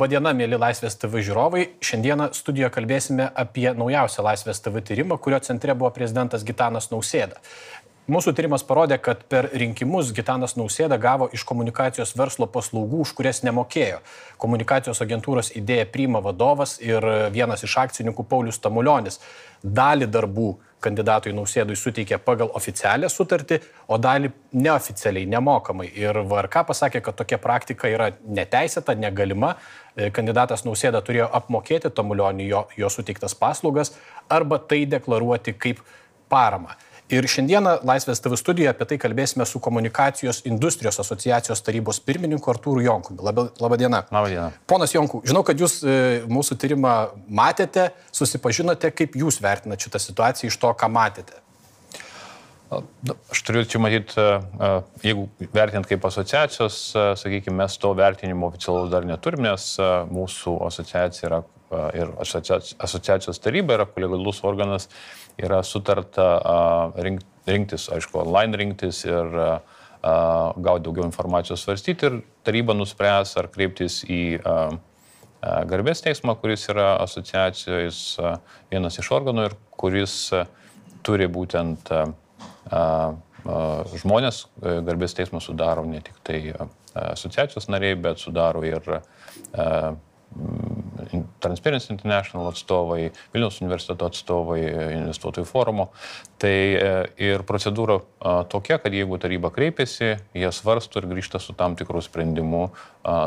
Labadiena, mėly Laisvės TV žiūrovai. Šiandieną studijoje kalbėsime apie naujausią Laisvės TV tyrimą, kurio centre buvo prezidentas Gitanas Nausėda. Mūsų tyrimas parodė, kad per rinkimus Gitanas Nausėda gavo iš komunikacijos verslo paslaugų, už kurias nemokėjo. Komunikacijos agentūros idėja priima vadovas ir vienas iš akcininkų Paulius Tamulionis. Dalį darbų kandidatui Nausėdui suteikė pagal oficialią sutartį, o dalį neoficialiai, nemokamai. Ir VRK pasakė, kad tokia praktika yra neteisėta, negalima. E, kandidatas Nausėda turėjo apmokėti Tamulionį jo, jo suteiktas paslaugas arba tai deklaruoti kaip paramą. Ir šiandieną Laisvės TV studijoje apie tai kalbėsime su komunikacijos industrijos asociacijos tarybos pirmininku Artūru Jonkumi. Labadiena. Labadiena. Ponas Jonku, žinau, kad jūs e, mūsų tyrimą matėte, susipažinote, kaip jūs vertinate šitą situaciją iš to, ką matėte. Aš turiu čia matyti, e, e, jeigu vertinant kaip asociacijos, sakykime, mes to vertinimo oficialaus dar neturim, nes mūsų asociacija yra ir asociacijos taryba yra kolegalus organas yra sutarta rink, rinktis, aišku, online rinktis ir gauti daugiau informacijos svarstyti ir taryba nuspręs ar kreiptis į garbės teismą, kuris yra asociacijos vienas iš organų ir kuris turi būtent žmonės, garbės teismas sudaro ne tik tai asociacijos nariai, bet sudaro ir Transparency International atstovai, Vilnius universiteto atstovai, investuotojų forumo. Tai e, ir procedūra tokia, kad jeigu taryba kreipiasi, jie svarsto ir grįžta su tam tikrų sprendimu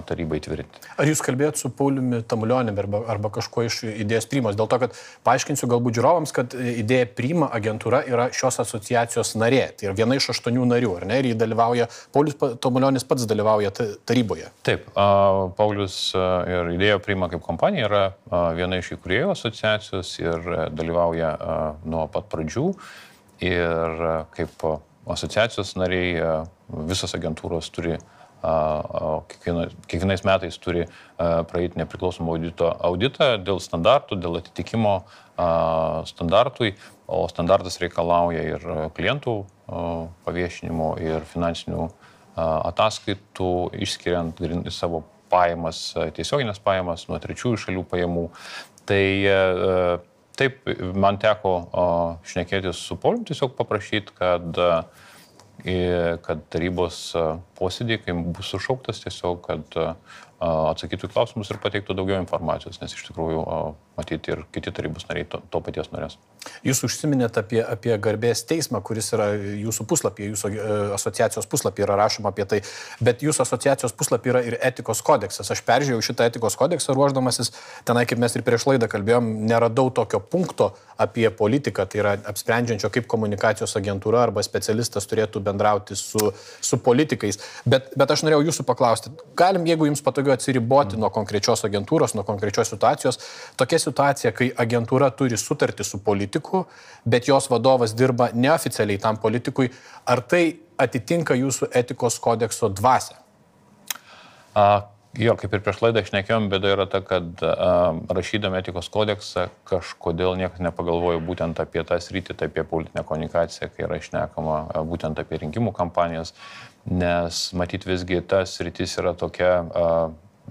tarybai tvirtinti. Ar jūs kalbėjot su Pauliumi Tamulionimi arba, arba kažkuo iš idėjos primos? Dėl to, kad paaiškinsiu galbūt žiūrovams, kad idėja prima agentūra yra šios asociacijos narė. Tai yra viena iš aštuonių narių, ar ne? Ir jį dalyvauja, Paulius Tamulionis pats dalyvauja taryboje. Taip, Paulius ir idėja prima kaip kompanija yra viena iš įkūrėjų asociacijos ir dalyvauja nuo pat pradžių. Ir kaip asociacijos nariai visos agentūros turi kiekviena, kiekvienais metais turi praeiti nepriklausomą audito, auditą dėl standartų, dėl atitikimo standartui, o standartas reikalauja ir klientų paviešinimo, ir finansinių ataskaitų, išskiriant savo pajamas, tiesioginės pajamas nuo trečiųjų šalių pajamų. Tai taip, man teko šnekėtis su Poliu, tiesiog paprašyti, kad kad tarybos posėdį, kai bus sušauktas, tiesiog, kad atsakytų klausimus ir pateiktų daugiau informacijos, nes iš tikrųjų matyti ir kiti tarybos nariai to, to paties norės. Jūs užsiminėte apie, apie garbės teismą, kuris yra jūsų puslapyje, jūsų e, asociacijos puslapyje yra rašoma apie tai, bet jūsų asociacijos puslapyje yra ir etikos kodeksas. Aš peržiūrėjau šitą etikos kodeksą ruoždamasis, tenai, kaip mes ir prieš laidą kalbėjom, neradau tokio punkto apie politiką, tai yra apsprendžiančio, kaip komunikacijos agentūra arba specialistas turėtų bendrauti su, su politikais. Bet, bet aš norėjau jūsų paklausti, galim, jeigu jums patogiau atsiriboti mm. nuo konkrečios agentūros, nuo konkrečios situacijos, tokia situacija, kai agentūra turi sutartį su politiku, bet jos vadovas dirba neoficialiai tam politikui, ar tai atitinka jūsų etikos kodekso dvasę? A, jo, kaip ir prieš laidą išnekėjom, bėda yra ta, kad a, rašydami etikos kodeksą kažkodėl niekas nepagalvojo būtent apie tą sritį, tai apie politinę komunikaciją, kai yra išnekama būtent apie rinkimų kampanijas, nes matyt visgi tas sritis yra tokia a,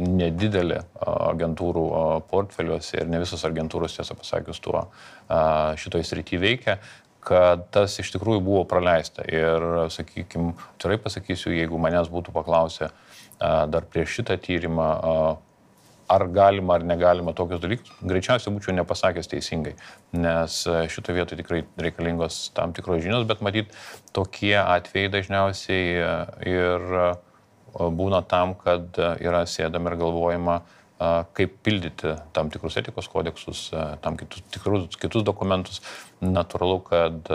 nedidelė agentūrų portfeliuose ir ne visos agentūros, tiesą pasakius, tuo šitoj srity veikia kad tas iš tikrųjų buvo praleista. Ir, sakykime, atvirai pasakysiu, jeigu manęs būtų paklausę dar prieš šitą tyrimą, ar galima ar negalima tokius dalykus, greičiausiai būčiau nepasakęs teisingai, nes šitoje vietoje tikrai reikalingos tam tikros žinios, bet matyt, tokie atvejai dažniausiai ir būna tam, kad e, yra sėdama ir galvojama, kaip pildyti tam tikrus etikos kodeksus, tam kitus, tikrus, kitus dokumentus. Natūralu, kad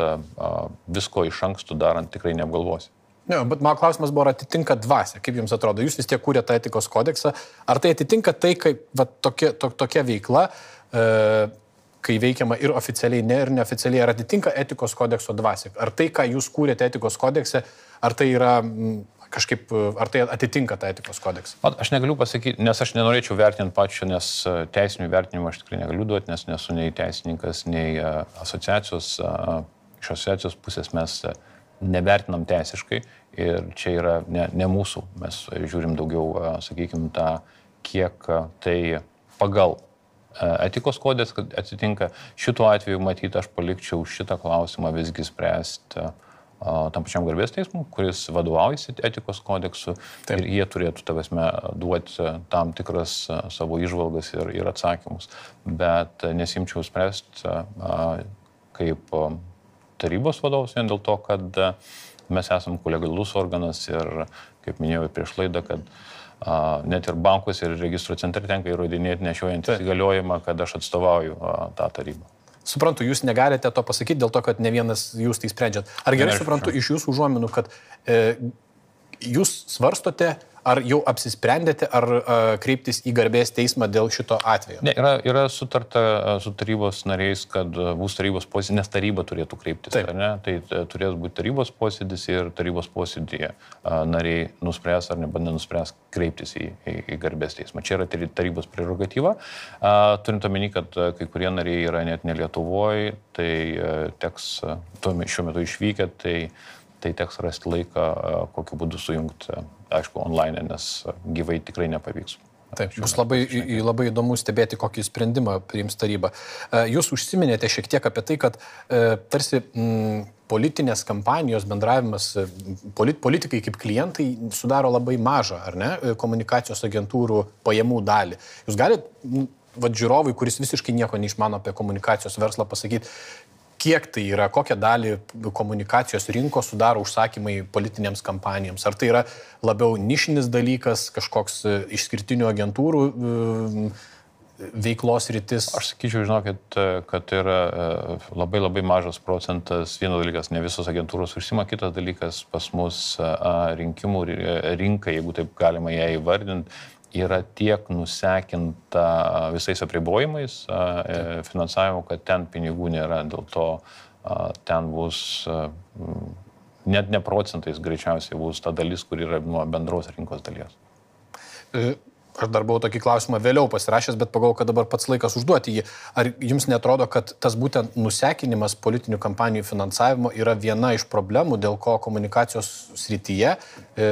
visko iš anksto darant tikrai neapgalvosi. Ne, bet mano klausimas buvo, ar atitinka dvasia, kaip jums atrodo, jūs vis tiek kūrėte etikos kodeksą, ar tai atitinka tai, kaip va, tokia, to, tokia veikla, e, kai veikiama ir oficialiai, ne ir neoficialiai, ar atitinka etikos kodekso dvasia, ar tai, ką jūs kūrėte etikos kodekse, ar tai yra m, kažkaip, ar tai atitinka tą etikos kodeksą? Aš negaliu pasakyti, nes aš nenorėčiau vertinti pačio, nes e, teisinių vertinimų aš tikrai negaliu duoti, nes nesu nei teisininkas, nei e, asociacijos. E, iš asociacijos pusės mes nevertinam teisiškai ir čia yra ne, ne mūsų, mes žiūrim daugiau, sakykime, tą kiek tai pagal etikos kodės atsitinka. Šituo atveju matyti aš palikčiau šitą klausimą visgi spręsti tam pačiam garbės teismui, kuris vadovaujasi etikos kodeksu Taip. ir jie turėtų tavasme duoti tam tikras savo išvalgas ir, ir atsakymus. Bet nesimčiau spręsti kaip tarybos vadovas vien dėl to, kad mes esame kolegalus organas ir, kaip minėjau prieš laidą, kad a, net ir bankus ir registro centre tenka įrodinėti nešiojant įgaliojimą, kad aš atstovauju a, tą tarybą. Suprantu, jūs negalite to pasakyti dėl to, kad ne vienas jūs tai sprendžiat. Ar gerai suprantu iš jūsų užuominų, kad e, jūs svarstote Ar jau apsisprendėte, ar a, kreiptis į garbės teismą dėl šito atvejo? Ne, yra, yra sutarta su tarybos nariais, kad bus tarybos posėdis, nes taryba turėtų kreiptis. Tai turės būti tarybos posėdis ir tarybos posėdėje nariai nuspręs ar nenuspręs kreiptis į, į, į garbės teismą. Čia yra tarybos prerogatyva. A, turint omeny, kad kai kurie nariai yra net ne Lietuvoje, tai teks šiuo metu išvykę, tai tai teks rasti laiką, kokiu būdu sujungti, aišku, online, nes gyvai tikrai nepavyks. Taip, bus labai, labai įdomu stebėti, kokį sprendimą priims taryba. Jūs užsiminėte šiek tiek apie tai, kad tarsi m, politinės kampanijos bendravimas, polit, politikai kaip klientai sudaro labai mažą, ar ne, komunikacijos agentūrų pajamų dalį. Jūs galite, vad žiūrovui, kuris visiškai nieko neišmano apie komunikacijos verslą, pasakyti, kiek tai yra, kokią dalį komunikacijos rinkos sudaro užsakymai politinėms kampanijoms. Ar tai yra labiau nišinis dalykas, kažkoks e, išskirtinių agentūrų e, veiklos rytis? Aš sakyčiau, žinokit, kad tai yra e, labai labai mažas procentas. Vienas dalykas, ne visos agentūros užsima, kitas dalykas pas mus rinkimų rinka, jeigu taip galima ją įvardinti, yra tiek nusekinta visais apribojimais e, finansavimu, kad ten pinigų nėra, dėl to ten bus net ne procentais greičiausiai bus ta dalis, kur yra nuo bendros rinkos dalies. E, aš dar buvau tokį klausimą vėliau pasirašęs, bet pagalvoju, kad dabar pats laikas užduoti jį. Ar jums netrodo, kad tas būtent nusekinimas politinių kampanijų finansavimo yra viena iš problemų, dėl ko komunikacijos srityje e,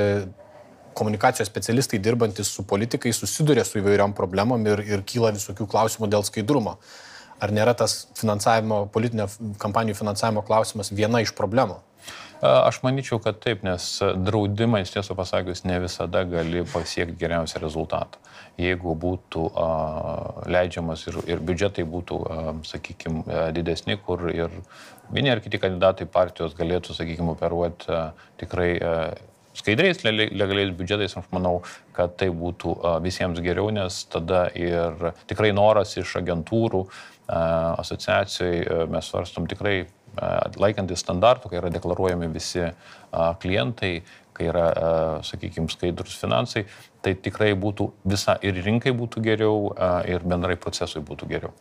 komunikacijos specialistai dirbantis su politikais susiduria su įvairiom problemom ir, ir kyla visokių klausimų dėl skaidrumo. Ar nėra tas finansavimo, politinio kampanijų finansavimo klausimas viena iš problemų? Aš manyčiau, kad taip, nes draudimais, tiesą pasakius, ne visada gali pasiekti geriausią rezultatą. Jeigu būtų a, leidžiamas ir, ir biudžetai būtų, sakykime, didesni, kur ir vieni ar kiti kandidatai partijos galėtų, sakykime, operuoti a, tikrai a, skaidriais, legaliais biudžetais, aš manau, kad tai būtų visiems geriau, nes tada ir tikrai noras iš agentūrų, asociacijai mes svarstom tikrai laikantis standartų, kai yra deklaruojami visi klientai, kai yra, sakykime, skaidrus finansai, tai tikrai būtų visa ir rinkai būtų geriau, ir bendrai procesui būtų geriau.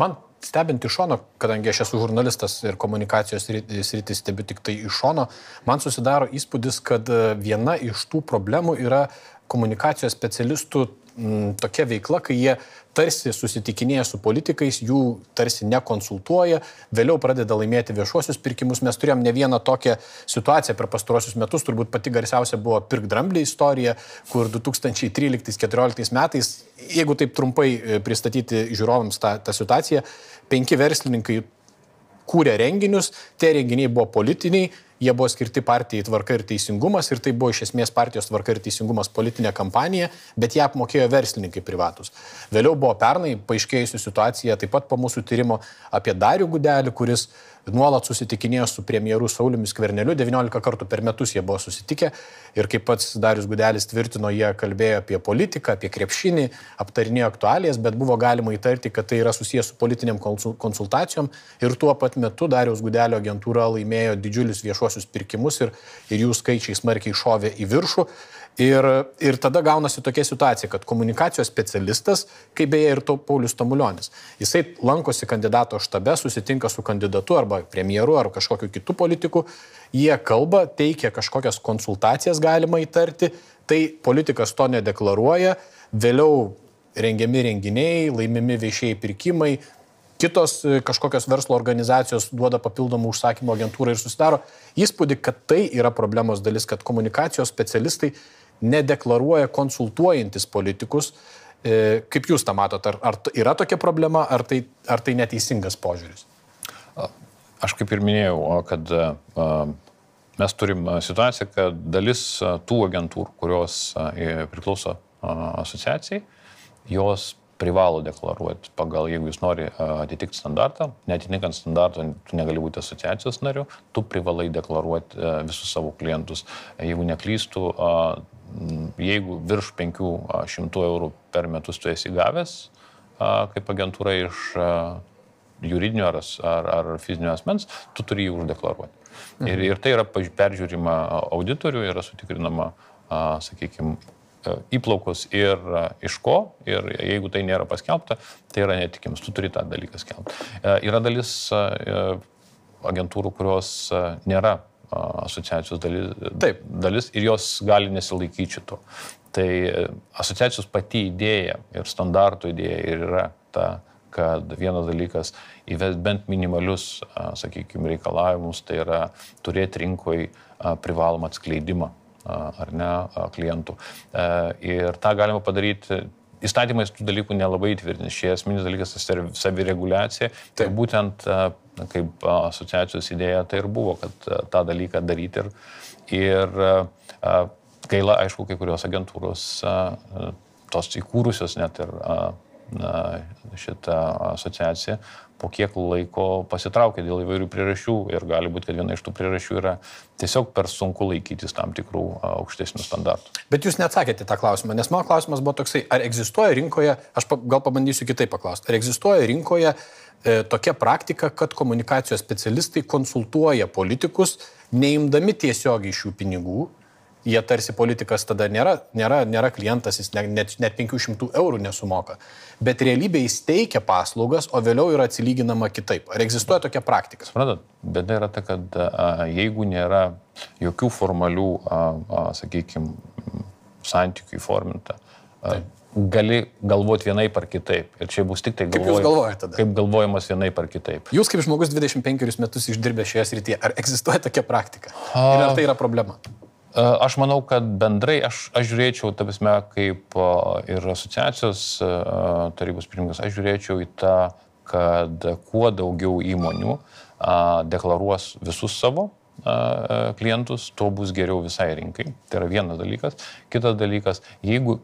Man stebint iš šono, kadangi aš esu žurnalistas ir komunikacijos sritis stebiu tik tai iš šono, man susidaro įspūdis, kad e, viena iš tų problemų yra komunikacijos specialistų m, tokia veikla, kai jie tarsi susitikinėja su politikais, jų tarsi nekonsultuoja, vėliau pradeda laimėti viešuosius pirkimus. Mes turėjom ne vieną tokią situaciją per pastaruosius metus, turbūt pati garsiausia buvo Pirk Dramblį istorija, kur 2013-2014 metais, jeigu taip trumpai e, pristatyti žiūrovams tą, tą situaciją, penki verslininkai kūrė renginius, tie renginiai buvo politiniai, jie buvo skirti partijai tvarka ir teisingumas ir tai buvo iš esmės partijos tvarka ir teisingumas politinė kampanija, bet ją apmokėjo verslininkai privatus. Vėliau buvo pernai paaiškėjusi situacija taip pat po mūsų tyrimo apie Darių Gudelį, kuris nuolat susitikinėjo su premjeru Sauliumi Skverneliu, 19 kartų per metus jie buvo susitikę ir kaip pats Darius Gudelis tvirtino, jie kalbėjo apie politiką, apie krepšinį, aptarinėjo aktualijas, bet buvo galima įtarti, kad tai yra susijęs su politiniam konsultacijom ir tuo pat metu Darius Gudelio agentūra laimėjo didžiulius viešuosius pirkimus ir, ir jų skaičiai smarkiai šovė į viršų. Ir, ir tada gaunasi tokia situacija, kad komunikacijos specialistas, kaip beje ir to Paulius Tamulionis, jisai lankosi kandidato štabe, susitinka su kandidatu arba premjeru ar kažkokiu kitu politiku, jie kalba, teikia kažkokias konsultacijas galima įtarti, tai politikas to nedeklaruoja, vėliau rengiami renginiai, laimimi viešieji pirkimai, kitos e, kažkokios verslo organizacijos duoda papildomų užsakymų agentūrai ir susidaro įspūdį, kad tai yra problemos dalis, kad komunikacijos specialistai nedeklaruoja konsultuojantis politikus E, kaip jūs tą matote? Ar, ar yra tokia problema, ar tai, ar tai neteisingas požiūris? Aš kaip ir minėjau, kad mes turim situaciją, kad dalis tų agentūrų, kurios priklauso asociacijai, jos privalo deklaruoti pagal, jeigu jūs nori atitikti standartą, netitinkant standarto, tu negali būti asociacijos nariu, tu privalai deklaruoti visus savo klientus. Jeigu neklystų, jeigu virš 500 eurų per metus tu esi gavęs kaip agentūra iš juridinio ar, ar, ar fizinio asmens, tu turi jį uždeklaruoti. Mhm. Ir, ir tai yra peržiūrima auditorių, yra sutikrinama, sakykime, įplaukos ir iš ko, ir jeigu tai nėra paskelbta, tai yra netikimas, tu turi tą dalyką skelbti. Yra dalis agentūrų, kurios nėra asociacijos dalis, Taip. dalis ir jos gali nesilaikyti šito. Tai asociacijos pati idėja ir standartų idėja ir yra ta, kad vienas dalykas įvest bent minimalius, sakykime, reikalavimus, tai yra turėti rinkoje privalomą atskleidimą ar ne klientų. Ir tą galima padaryti įstatymais tų dalykų nelabai įtvirtinti. Šie esminis dalykas tai savireguliacija. Tai būtent kaip asociacijos idėja tai ir buvo, kad tą dalyką daryti. Ir, ir gaila, aišku, kai kurios agentūros tos įkūrusios net ir šitą asociaciją po kiek laiko pasitraukė dėl įvairių priežasčių ir gali būti, kad viena iš tų priežasčių yra tiesiog per sunku laikytis tam tikrų aukštesnių standartų. Bet jūs neatsakėte tą klausimą, nes mano klausimas buvo toksai, ar egzistuoja rinkoje, aš gal pabandysiu kitaip paklausti, ar egzistuoja rinkoje e, tokia praktika, kad komunikacijos specialistai konsultuoja politikus, neimdami tiesiogiai šių pinigų, jie tarsi politikas tada nėra, nėra, nėra klientas, jis net, net 500 eurų nesumoka. Bet realybėje jis teikia paslaugas, o vėliau yra atsilyginama kitaip. Ar egzistuoja tokia praktika? Suprantat, bėda yra ta, kad a, jeigu nėra jokių formalių, sakykime, santykių įforminta, a, gali galvoti vienaip ar kitaip. Ir čia bus tik tai galvojama. Kaip galvojimas vienaip ar kitaip. Jūs kaip žmogus 25 metus išdirbę šioje srityje, ar egzistuoja tokia praktika? Ir ar tai yra problema? Aš manau, kad bendrai aš, aš žiūrėčiau, ta prasme, kaip ir asociacijos tarybos pirmininkas, aš žiūrėčiau į tą, kad kuo daugiau įmonių deklaruos visus savo klientus, tuo bus geriau visai rinkai. Tai yra vienas dalykas. Kitas dalykas, jeigu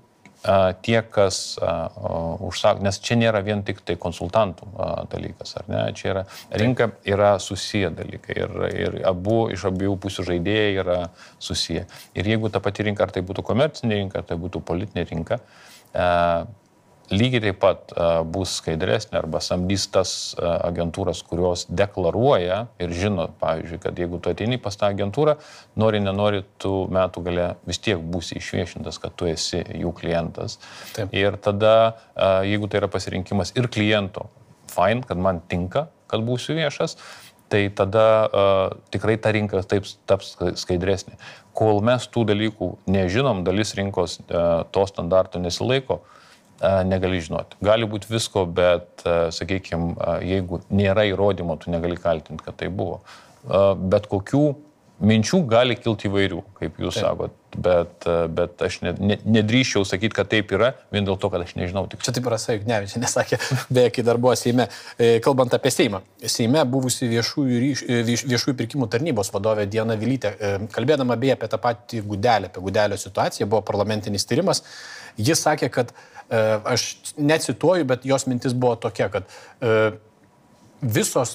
tie, kas užsako, nes čia nėra vien tik tai konsultantų dalykas, ar ne, čia yra rinka, yra susiję dalykai ir, ir abu iš abiejų pusių žaidėjai yra susiję. Ir jeigu ta pati rinka, ar tai būtų komercinė rinka, ar tai būtų politinė rinka, lygiai taip pat bus skaidresnė arba samdys tas agentūras, kurios deklaruoja ir žino, pavyzdžiui, kad jeigu tu ateini pas tą agentūrą, nori, nenori, tu metų gale vis tiek būsi išviešintas, kad tu esi jų klientas. Taip. Ir tada, jeigu tai yra pasirinkimas ir kliento, fine, kad man tinka, kad būsiu viešas, tai tada uh, tikrai ta rinka taip taps skaidresnė. Kol mes tų dalykų nežinom, dalis rinkos uh, to standarto nesilaiko, uh, negali žinoti. Gali būti visko, bet, sakykime, jeigu nėra įrodymo, tu negali kaltinti, kad tai buvo. Bet kokių minčių gali kilti įvairių, kaip jūs taip. sakot, bet, bet aš ne, ne, nedrįščiau sakyti, kad taip yra, vien dėl to, kad aš nežinau. Tik. Čia taip rasai, ne, čia nesakė, beje, kai dar buvo Seime, e, kalbant apie Seimą. Seime buvusi viešųjų, ryš, e, viešųjų pirkimų tarnybos vadovė Diena Vilytė, e, kalbėdama beje apie tą patį gudelę, apie gudelio situaciją, buvo parlamentinis tyrimas, jis sakė, kad E, aš necituoju, bet jos mintis buvo tokia, kad e, visos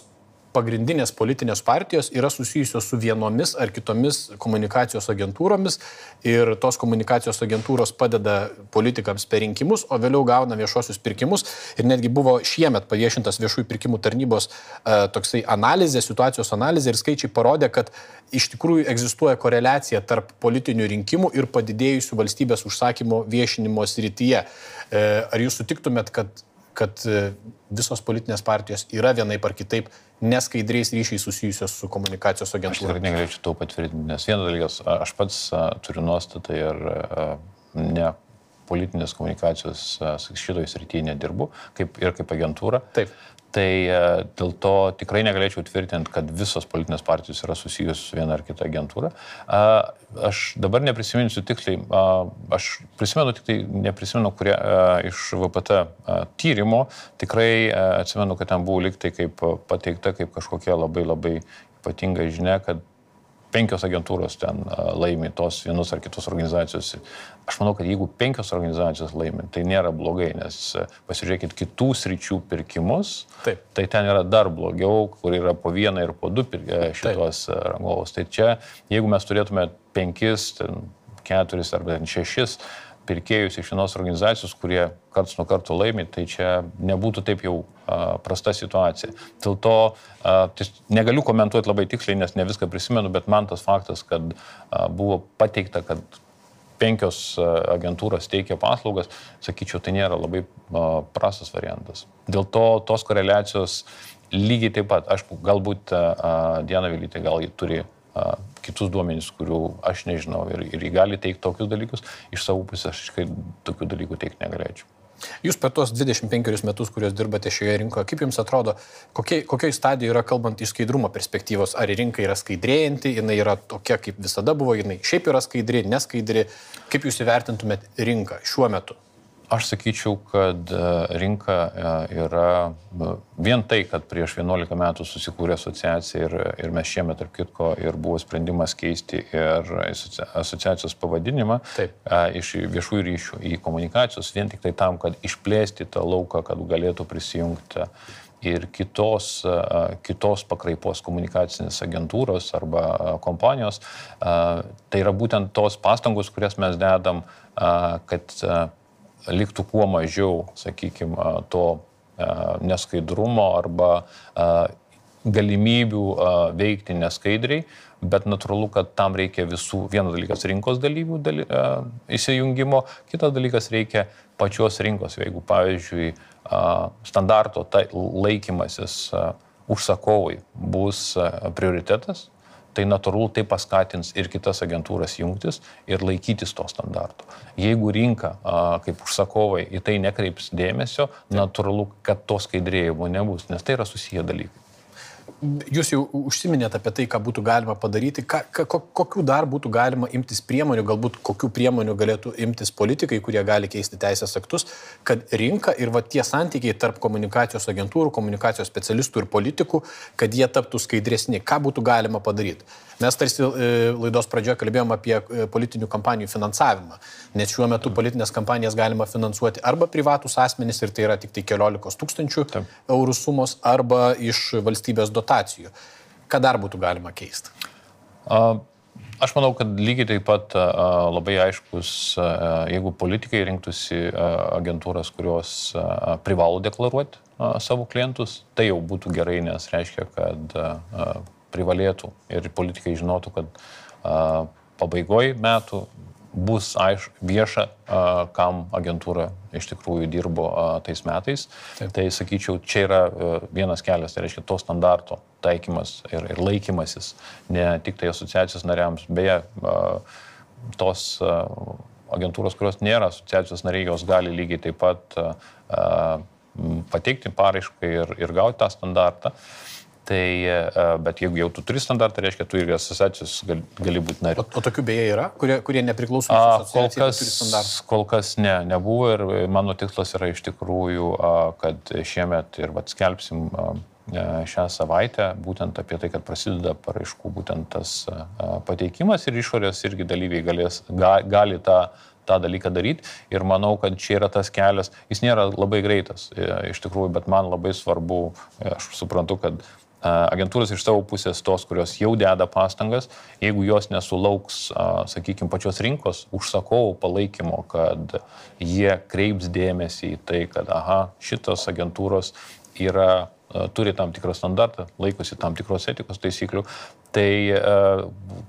pagrindinės politinės partijos yra susijusios su vienomis ar kitomis komunikacijos agentūromis ir tos komunikacijos agentūros padeda politikams per rinkimus, o vėliau gauna viešuosius pirkimus. Ir netgi buvo šiemet paviešintas viešųjų pirkimų tarnybos uh, toksai analizė, situacijos analizė ir skaičiai parodė, kad iš tikrųjų egzistuoja koreliacija tarp politinių rinkimų ir padidėjusių valstybės užsakymo viešinimo srityje. Uh, ar jūs sutiktumėt, kad kad e, visos politinės partijos yra vienaip ar kitaip neskaidriais ryšiais susijusios su komunikacijos agentūra. Aš tikrai negalėčiau to patvirtinti, nes vienas dalykas, aš pats turiu nuostatą ir ne politinės komunikacijos šitoje srityje nedirbu kaip, ir kaip agentūra. Taip. Tai dėl to tikrai negalėčiau tvirtinti, kad visos politinės partijos yra susijusios su viena ar kita agentūra. Aš dabar neprisiminsiu tiksliai, aš prisimenu tik tai, neprisimenu, kurie iš VPT tyrimo, tikrai atsimenu, kad ten buvo liktai kaip pateikta kaip kažkokia labai labai ypatinga žinia, kad penkios agentūros ten laimi tos vienus ar kitos organizacijos. Aš manau, kad jeigu penkios organizacijos laimi, tai nėra blogai, nes pasižiūrėkit kitų sričių pirkimus, Taip. tai ten yra dar blogiau, kur yra po vieną ir po du šitos rangovus. Tai čia, jeigu mes turėtume penkis, ten, keturis arba šešis pirkėjus iš vienos organizacijos, kurie karts nuo karto laimi, tai čia nebūtų taip jau a, prasta situacija. Dėl to a, tis, negaliu komentuoti labai tiksliai, nes ne viską prisimenu, bet man tas faktas, kad a, buvo pateikta, kad penkios agentūros teikia paslaugas, sakyčiau, tai nėra labai prastas variantas. Dėl to tos koreliacijos lygiai taip pat, aišku, galbūt Diena Vilytė gal jį turi kitus duomenys, kurių aš nežinau ir, ir jį gali teikti tokius dalykus, iš savo pusės aš tikrai tokių dalykų teikti negalėčiau. Jūs per tuos 25 metus, kuriuos dirbate šioje rinkoje, kaip Jums atrodo, kokie, kokiai stadijoje yra kalbant iš skaidrumo perspektyvos, ar rinka yra skaidrėjanti, jinai yra tokia, kaip visada buvo, jinai šiaip yra skaidri, neskaidri, kaip Jūs įvertintumėt rinką šiuo metu? Aš sakyčiau, kad e, rinka e, yra vien tai, kad prieš 11 metų susikūrė asociacija ir, ir mes šiemet, tarp kitko, ir buvo sprendimas keisti ir asociacijos pavadinimą Taip. E, iš viešųjų ryšių į komunikacijos, vien tik tai tam, kad išplėsti tą lauką, kad galėtų prisijungti ir kitos, kitos pakraipos komunikacinės agentūros arba kompanijos. Tai yra būtent tos pastangos, kurias mes dedam, kad liktų kuo mažiau, sakykime, to neskaidrumo arba galimybių veikti neskaidriai, bet natūralu, kad tam reikia visų, vienas dalykas rinkos dalyvių daly, įsijungimo, kitas dalykas reikia pačios rinkos. Jeigu, pavyzdžiui, standarto tai laikymasis užsakovai bus prioritetas, tai natūralu tai paskatins ir kitas agentūras jungtis ir laikytis to standarto. Jeigu rinka kaip užsakovai į tai nekreips dėmesio, natūralu, kad to skaidrėjimo nebus, nes tai yra susiję dalykai. Jūs jau užsiminėte apie tai, ką būtų galima padaryti, ką, ką, kokių dar būtų galima imtis priemonių, galbūt kokių priemonių galėtų imtis politikai, kurie gali keisti teisės aktus, kad rinka ir va tie santykiai tarp komunikacijos agentūrų, komunikacijos specialistų ir politikų, kad jie taptų skaidresni. Ką būtų galima padaryti? Mes tarsi e, laidos pradžioje kalbėjom apie e, politinių kampanijų finansavimą, nes šiuo metu politinės kampanijas galima finansuoti arba privatus asmenys ir tai yra tik tai keliolikos tūkstančių eurų sumos, arba iš valstybės dotacijų. Ką dar būtų galima keisti? Uh. Aš manau, kad lygiai taip pat labai aiškus, jeigu politikai rinktųsi agentūras, kurios privalo deklaruoti savo klientus, tai jau būtų gerai, nes reiškia, kad privalėtų ir politikai žinotų, kad a, pabaigoj metų bus aiš, vieša, kam agentūra iš tikrųjų dirbo tais metais. Taip. Tai sakyčiau, čia yra vienas kelias, tai reiškia to standarto taikymas ir, ir laikymasis, ne tik tai asociacijos nariams, beje, tos agentūros, kurios nėra asociacijos nariai, jos gali lygiai taip pat pateikti paraišką ir, ir gauti tą standartą. A, Tai, e, bet jeigu jau tu turi standartą, reiškia, tu ir asociacijos gali, gali būti nariu. O, o tokių beje yra, kurie, kurie nepriklauso nuo asociacijos? Kol kas, kol kas ne, nebuvo ir mano tikslas yra iš tikrųjų, kad šiemet ir vat skelbsim e, šią savaitę būtent apie tai, kad prasideda paraiškų būtent tas pateikimas ir išorės irgi dalyviai galės, ga, gali tą tą dalyką daryti ir manau, kad čia yra tas kelias, jis nėra labai greitas e, iš tikrųjų, bet man labai svarbu, aš suprantu, kad agentūros iš savo pusės tos, kurios jau deda pastangas, jeigu jos nesulauks, sakykime, pačios rinkos užsakovų palaikymo, kad jie kreips dėmesį į tai, kad, aha, šitos agentūros yra, turi tam tikrą standartą, laikosi tam tikros etikos taisyklių, tai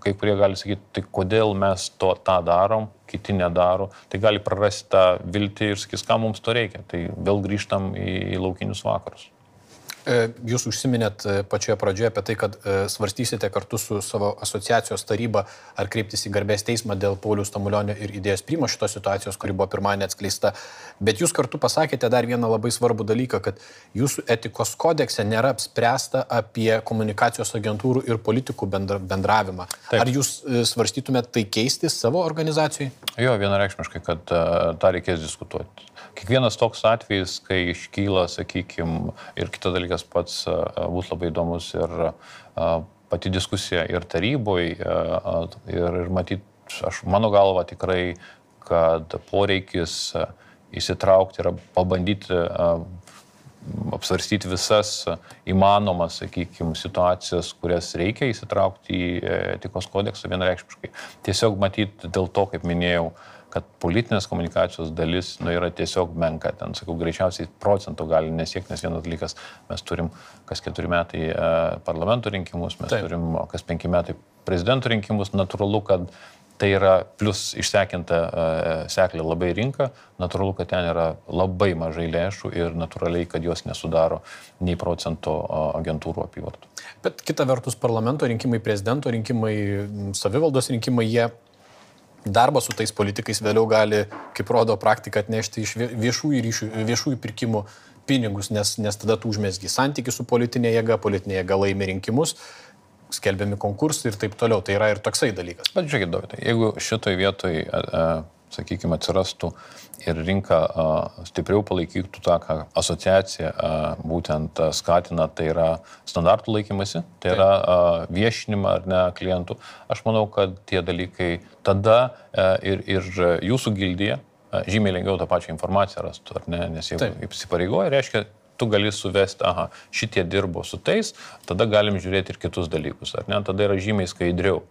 kai kurie gali sakyti, tai kodėl mes to, tą darom, kiti nedaro, tai gali prarasti tą viltį ir sakys, ką mums to reikia. Tai vėl grįžtam į, į laukinius vakarus. E, jūs užsiminėt e, pačioje pradžioje apie tai, kad e, svarstysite kartu su savo asociacijos taryba ar kreiptis į garbės teismą dėl Paulius Tamulionio ir idėjos primo šitos situacijos, kuri buvo pirmąjį atskleista. Bet jūs kartu pasakėte dar vieną labai svarbų dalyką, kad jūsų etikos kodekse nėra apspręsta apie komunikacijos agentūrų ir politikų bendra, bendravimą. Taip. Ar jūs svarstytumėte tai keisti savo organizacijai? Jo, vienareikšmiškai, kad tą reikės diskutuoti. Kiekvienas toks atvejis, kai iškyla, sakykime, ir kitas dalykas pats bus labai įdomus ir pati diskusija ir taryboje, ir, ir matyt, aš mano galva tikrai, kad poreikis įsitraukti ir pabandyti apsvarstyti visas įmanomas, sakykime, situacijas, kurias reikia įsitraukti į etikos kodeksą vienareikšmiškai. Tiesiog matyti dėl to, kaip minėjau, kad politinės komunikacijos dalis nu, yra tiesiog menka. Ten, sakau, greičiausiai procentų gali nesiekti, nes vienas dalykas, mes turim kas keturi metai e, parlamento rinkimus, mes Taip. turim kas penki metai prezidento rinkimus, natūralu, kad tai yra plus išsekinta e, seklė labai rinka, natūralu, kad ten yra labai mažai lėšų ir natūraliai, kad jos nesudaro nei procento agentūrų apyvartų. Bet kita vertus, parlamento rinkimai, prezidento rinkimai, savivaldos rinkimai, jie darbas su tais politikais vėliau gali, kaip rodo praktika, atnešti iš viešųjų, ryšių, viešųjų pirkimų pinigus, nes, nes tada tu užmėsgi santykių su politinė jėga, politinė jėga laimi rinkimus, skelbiami konkursai ir taip toliau. Tai yra ir toksai dalykas. Bet žiūrėkit, Dovydai, jeigu šitoj vietoj, sakykime, atsirastų ir rinka stipriau palaikytų tą, ką asociacija būtent skatina, tai yra standartų laikymasi, tai yra viešinimą ar ne klientų. Aš manau, kad tie dalykai tada ir, ir jūsų gildija žymiai lengviau tą pačią informaciją rastų, ar ne, nes jeigu įsipareigoja, reiškia, tu gali suvesti, aha, šitie dirbo su tais, tada galim žiūrėti ir kitus dalykus, ar ne, tada yra žymiai skaidriau.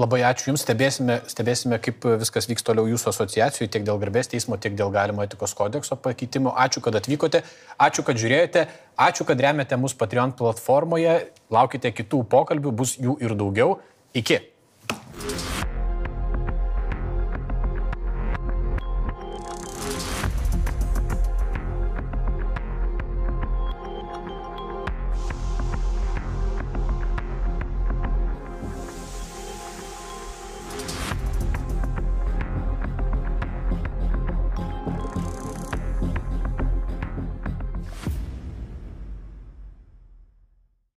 Labai ačiū Jums, stebėsime, stebėsime, kaip viskas vyks toliau Jūsų asociacijų, tiek dėl garbės teismo, tiek dėl galimo etikos kodekso pakeitimo. Ačiū, kad atvykote, ačiū, kad žiūrėjote, ačiū, kad remiate mus Patreon platformoje, laukite kitų pokalbių, bus jų ir daugiau. Iki.